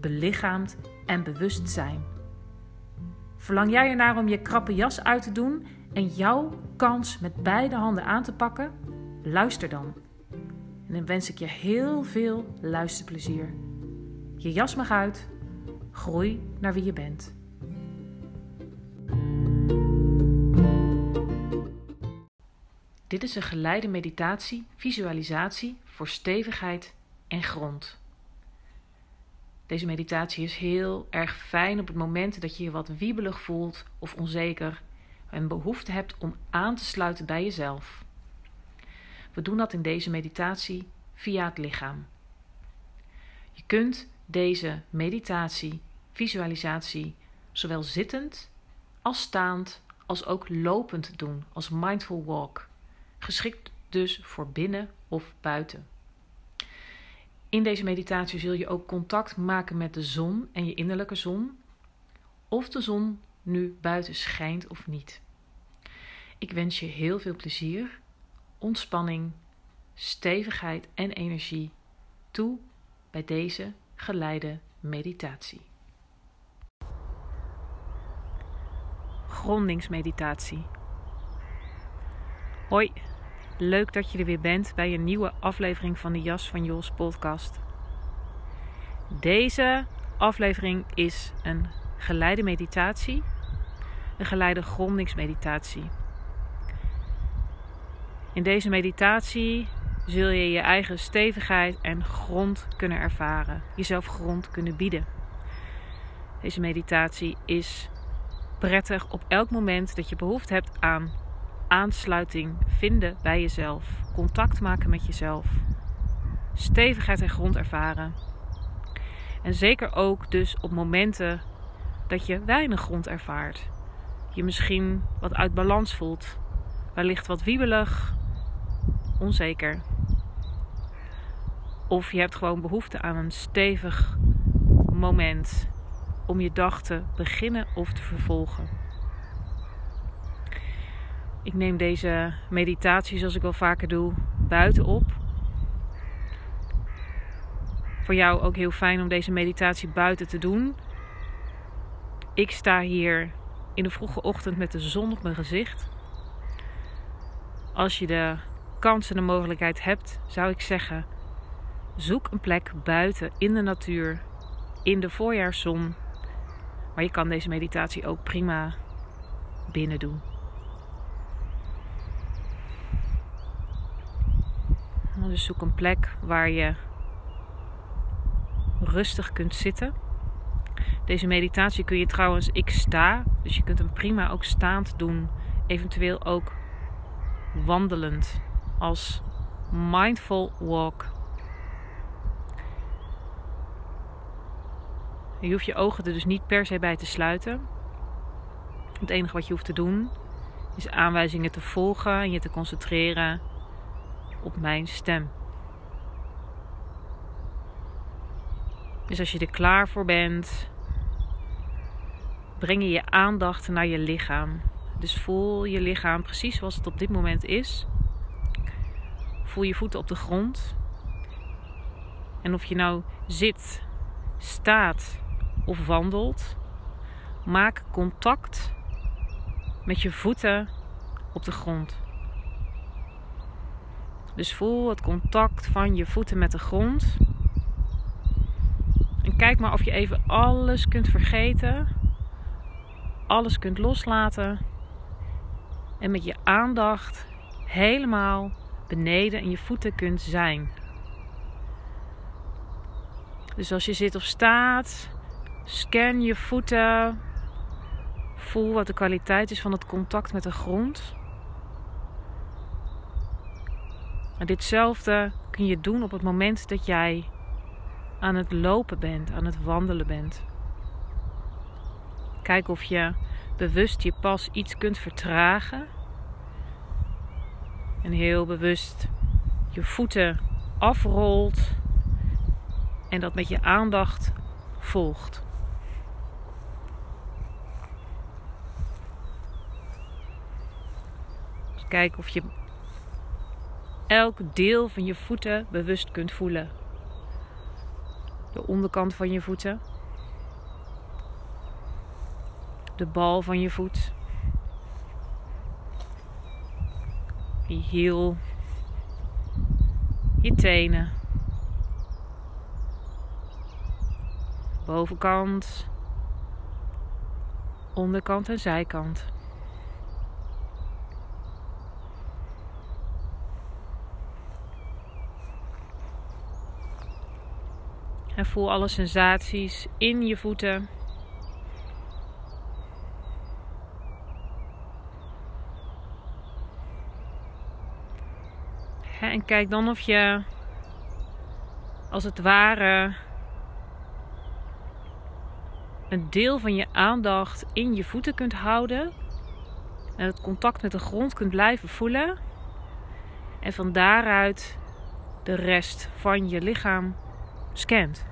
belichaamd en bewust zijn. Verlang jij ernaar om je krappe jas uit te doen en jouw kans met beide handen aan te pakken? Luister dan. En dan wens ik je heel veel luisterplezier. Je jas mag uit. Groei naar wie je bent. Dit is een geleide meditatie, visualisatie voor stevigheid en grond. Deze meditatie is heel erg fijn op het moment dat je je wat wiebelig voelt of onzeker en behoefte hebt om aan te sluiten bij jezelf. We doen dat in deze meditatie via het lichaam. Je kunt deze meditatie, visualisatie, zowel zittend als staand als ook lopend doen, als mindful walk. Geschikt dus voor binnen of buiten. In deze meditatie zul je ook contact maken met de zon en je innerlijke zon, of de zon nu buiten schijnt of niet. Ik wens je heel veel plezier, ontspanning, stevigheid en energie toe bij deze geleide meditatie. Grondingsmeditatie. Hoi. Leuk dat je er weer bent bij een nieuwe aflevering van de Jas van Jos podcast. Deze aflevering is een geleide meditatie, een geleide grondingsmeditatie. In deze meditatie zul je je eigen stevigheid en grond kunnen ervaren, jezelf grond kunnen bieden. Deze meditatie is prettig op elk moment dat je behoefte hebt aan aansluiting vinden bij jezelf, contact maken met jezelf, stevigheid en grond ervaren. En zeker ook dus op momenten dat je weinig grond ervaart. Je misschien wat uit balans voelt, wellicht wat wiebelig, onzeker. Of je hebt gewoon behoefte aan een stevig moment om je dag te beginnen of te vervolgen. Ik neem deze meditatie, zoals ik wel vaker doe, buiten op. Voor jou ook heel fijn om deze meditatie buiten te doen. Ik sta hier in de vroege ochtend met de zon op mijn gezicht. Als je de kans en de mogelijkheid hebt, zou ik zeggen: zoek een plek buiten in de natuur, in de voorjaarszon. Maar je kan deze meditatie ook prima binnen doen. Dus zoek een plek waar je rustig kunt zitten. Deze meditatie kun je trouwens, ik sta, dus je kunt hem prima ook staand doen, eventueel ook wandelend als mindful walk. Je hoeft je ogen er dus niet per se bij te sluiten. Het enige wat je hoeft te doen is aanwijzingen te volgen en je te concentreren op mijn stem. Dus als je er klaar voor bent, breng je je aandacht naar je lichaam. Dus voel je lichaam precies zoals het op dit moment is. Voel je voeten op de grond. En of je nou zit, staat of wandelt, maak contact met je voeten op de grond. Dus voel het contact van je voeten met de grond. En kijk maar of je even alles kunt vergeten. Alles kunt loslaten. En met je aandacht helemaal beneden in je voeten kunt zijn. Dus als je zit of staat, scan je voeten. Voel wat de kwaliteit is van het contact met de grond. Ditzelfde kun je doen op het moment dat jij aan het lopen bent, aan het wandelen bent. Kijk of je bewust je pas iets kunt vertragen. En heel bewust je voeten afrolt. En dat met je aandacht volgt. Dus kijk of je elk deel van je voeten bewust kunt voelen. De onderkant van je voeten. De bal van je voet. Je hiel. Je tenen. Bovenkant. Onderkant en zijkant. En voel alle sensaties in je voeten. En kijk dan of je als het ware een deel van je aandacht in je voeten kunt houden. En het contact met de grond kunt blijven voelen. En van daaruit de rest van je lichaam scant.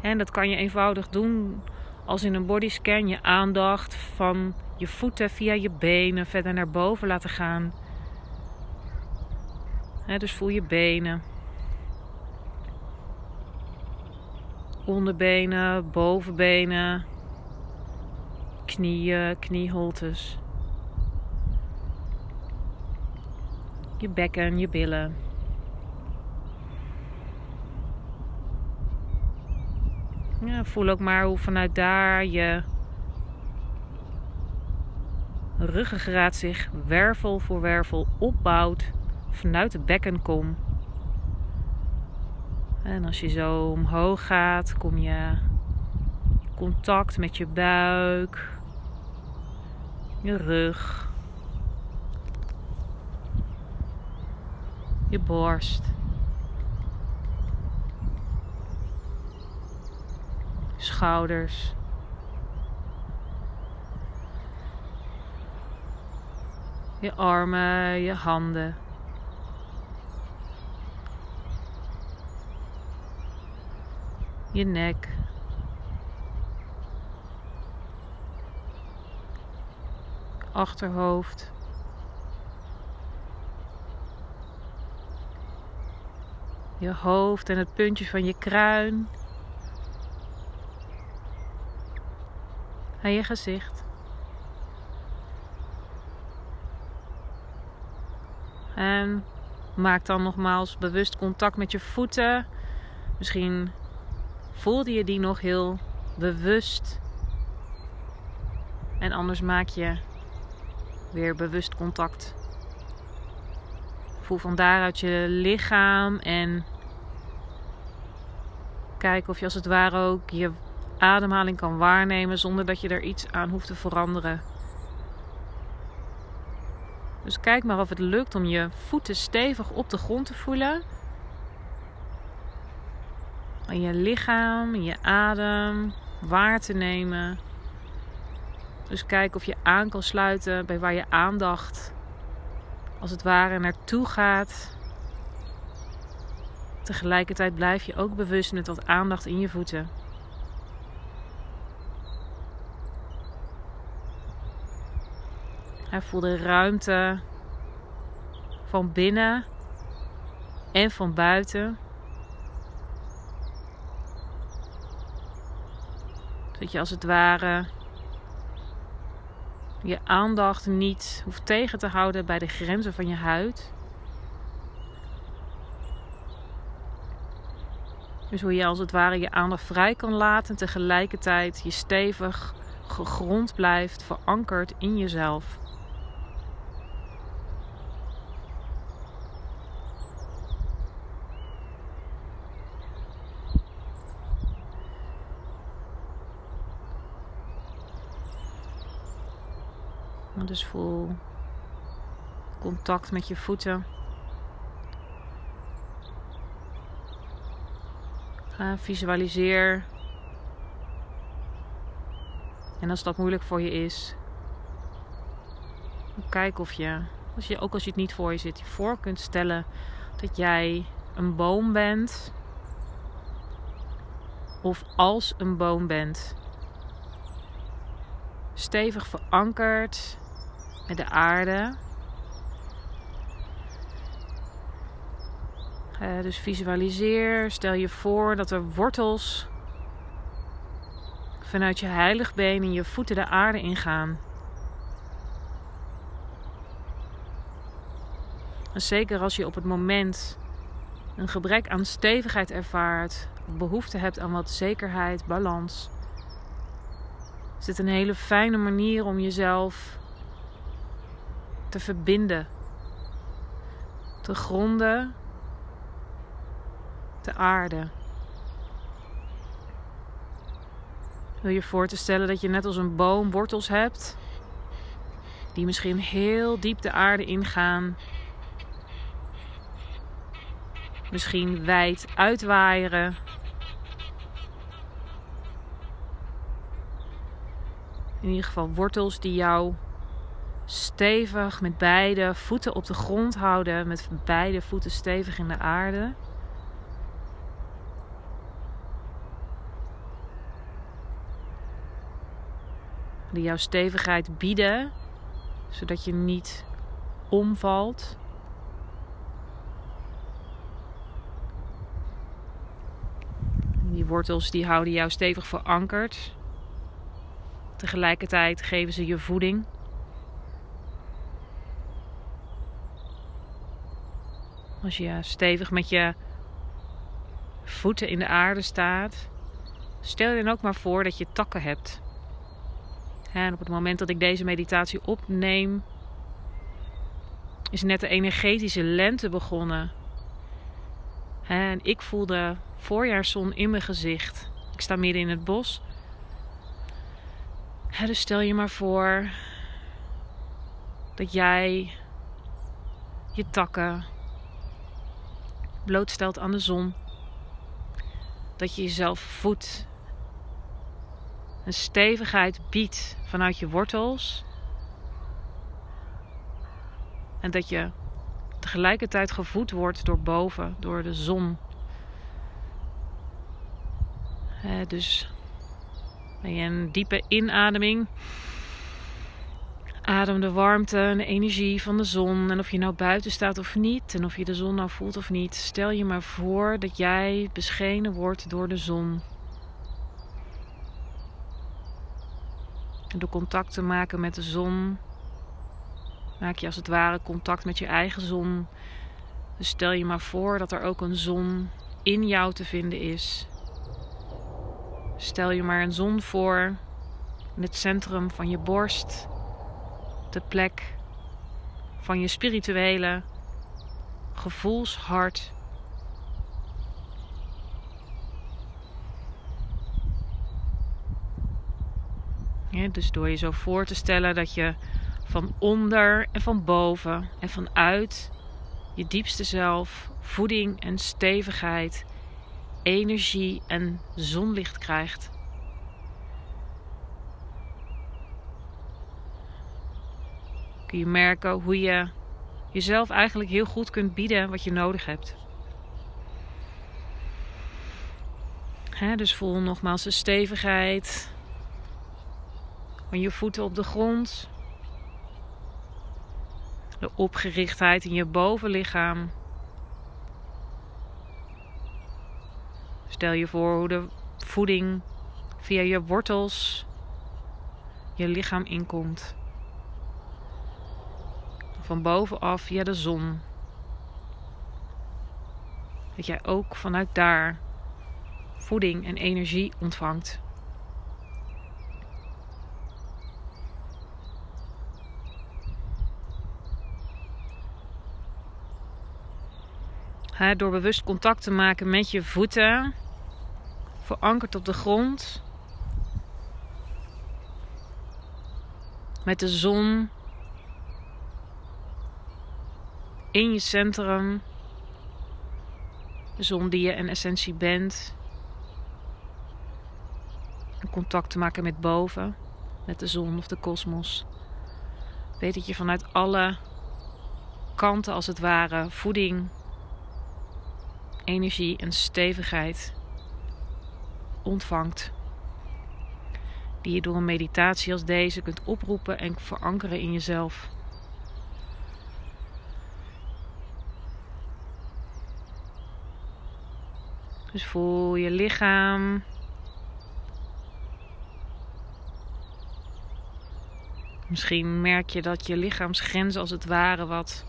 En dat kan je eenvoudig doen als in een bodyscan je aandacht van je voeten via je benen verder naar boven laten gaan. dus voel je benen. Onderbenen, bovenbenen, knieën, knieholtes. Je bekken, je billen. Voel ook maar hoe vanuit daar je ruggengraat zich wervel voor wervel opbouwt vanuit de bekkenkom. En als je zo omhoog gaat, kom je in contact met je buik, je rug, je borst. Schouders. Je armen, je handen. Je nek. Achterhoofd. Je hoofd en het puntje van je kruin. Aan je gezicht. En maak dan nogmaals bewust contact met je voeten. Misschien voelde je die nog heel bewust. En anders maak je weer bewust contact. Voel van daaruit je lichaam en kijk of je als het ware ook je ademhaling kan waarnemen zonder dat je er iets aan hoeft te veranderen. Dus kijk maar of het lukt om je voeten stevig op de grond te voelen. En je lichaam, je adem waar te nemen. Dus kijk of je aan kan sluiten bij waar je aandacht als het ware naartoe gaat. Tegelijkertijd blijf je ook bewust met wat aandacht in je voeten. Hij voelde ruimte van binnen en van buiten. Dat je als het ware je aandacht niet hoeft tegen te houden bij de grenzen van je huid. Dus hoe je als het ware je aandacht vrij kan laten en tegelijkertijd je stevig gegrond blijft, verankerd in jezelf. Dus voel contact met je voeten. visualiseer. En als dat moeilijk voor je is, kijk of je, als je, ook als je het niet voor je zit, je voor kunt stellen dat jij een boom bent. Of als een boom bent. Stevig verankerd de aarde. Uh, dus visualiseer, stel je voor dat er wortels vanuit je heiligbeen in je voeten de aarde ingaan. En zeker als je op het moment een gebrek aan stevigheid ervaart, behoefte hebt aan wat zekerheid, balans, is dit een hele fijne manier om jezelf te verbinden, te gronden, te aarden. Wil je voor te stellen dat je net als een boom wortels hebt, die misschien heel diep de aarde ingaan, misschien wijd uitwaaieren. In ieder geval wortels die jou stevig met beide voeten op de grond houden, met beide voeten stevig in de aarde. Die jouw stevigheid bieden, zodat je niet omvalt. Die wortels die houden jou stevig verankerd. Tegelijkertijd geven ze je voeding. Als je stevig met je voeten in de aarde staat, stel je dan ook maar voor dat je takken hebt. En op het moment dat ik deze meditatie opneem, is net de energetische lente begonnen. En ik voel de voorjaarszon in mijn gezicht. Ik sta midden in het bos. Dus stel je maar voor dat jij je takken blootstelt aan de zon. Dat je jezelf voedt. Een stevigheid biedt vanuit je wortels. En dat je tegelijkertijd gevoed wordt door boven, door de zon. dus ben je een diepe inademing Adem de warmte en de energie van de zon. En of je nou buiten staat of niet. En of je de zon nou voelt of niet. Stel je maar voor dat jij beschenen wordt door de zon. En door contact te maken met de zon. Maak je als het ware contact met je eigen zon. Dus stel je maar voor dat er ook een zon in jou te vinden is. Stel je maar een zon voor in het centrum van je borst de plek van je spirituele gevoelshart. Dus door je zo voor te stellen dat je van onder en van boven en vanuit je diepste zelf voeding en stevigheid, energie en zonlicht krijgt. Kun je merken hoe je jezelf eigenlijk heel goed kunt bieden wat je nodig hebt. dus voel nogmaals de stevigheid van je voeten op de grond. De opgerichtheid in je bovenlichaam. Stel je voor hoe de voeding via je wortels je lichaam inkomt van bovenaf via de zon. Dat jij ook vanuit daar voeding en energie ontvangt. door bewust contact te maken met je voeten, verankerd op de grond, met de zon in je centrum, de zon die je in essentie bent, contact te maken met boven, met de zon of de kosmos. Weet dat je vanuit alle kanten als het ware voeding energie en stevigheid ontvangt. Die je door een meditatie als deze kunt oproepen en verankeren in jezelf. Dus voel je lichaam. Misschien merk je dat je lichaamsgrenzen als het ware wat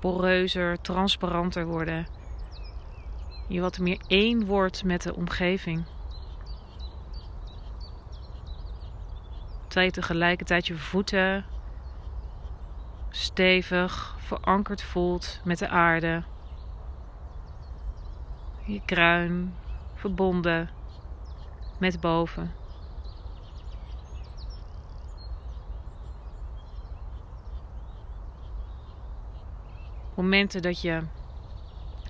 poreuzer, transparanter worden je wat meer één wordt met de omgeving. Terwijl je tegelijkertijd je voeten stevig verankerd voelt met de aarde. Je kruin verbonden met boven. Momenten dat je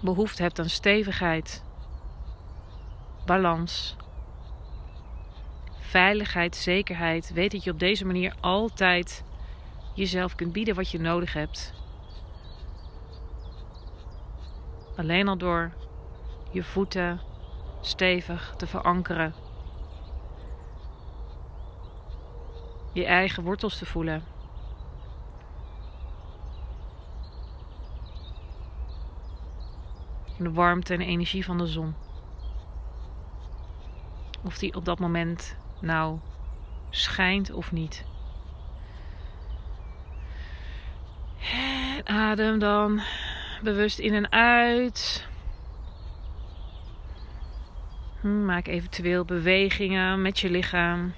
behoefte hebt aan stevigheid, balans, veiligheid, zekerheid, weet dat je op deze manier altijd jezelf kunt bieden wat je nodig hebt. Alleen al door je voeten stevig te verankeren. Je eigen wortels te voelen. de warmte en energie van de zon. Of die op dat moment nou schijnt of niet. Adem dan bewust in en uit. Maak eventueel bewegingen met je lichaam.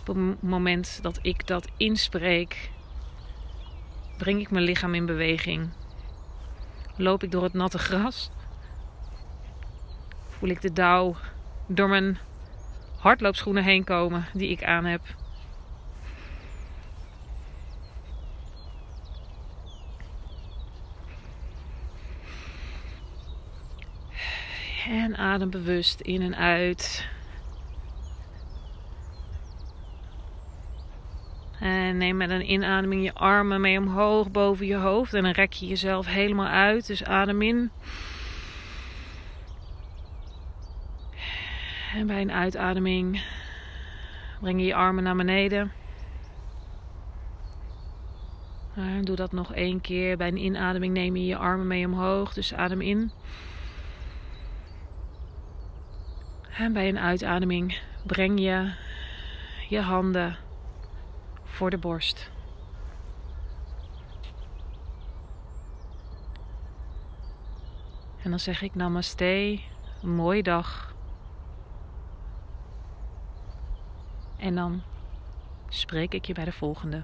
Op het moment dat ik dat inspreek, breng ik mijn lichaam in beweging loop ik door het natte gras. Voel ik de dauw door mijn hardloopschoenen heen komen die ik aan heb. En adem bewust in en uit. En neem met een inademing je armen mee omhoog boven je hoofd. En dan rek je jezelf helemaal uit. Dus adem in. En bij een uitademing breng je je armen naar beneden. En doe dat nog één keer. Bij een inademing neem je je armen mee omhoog. Dus adem in. En bij een uitademing breng je je handen voor de borst. En dan zeg ik namaste, een mooie dag. En dan spreek ik je bij de volgende.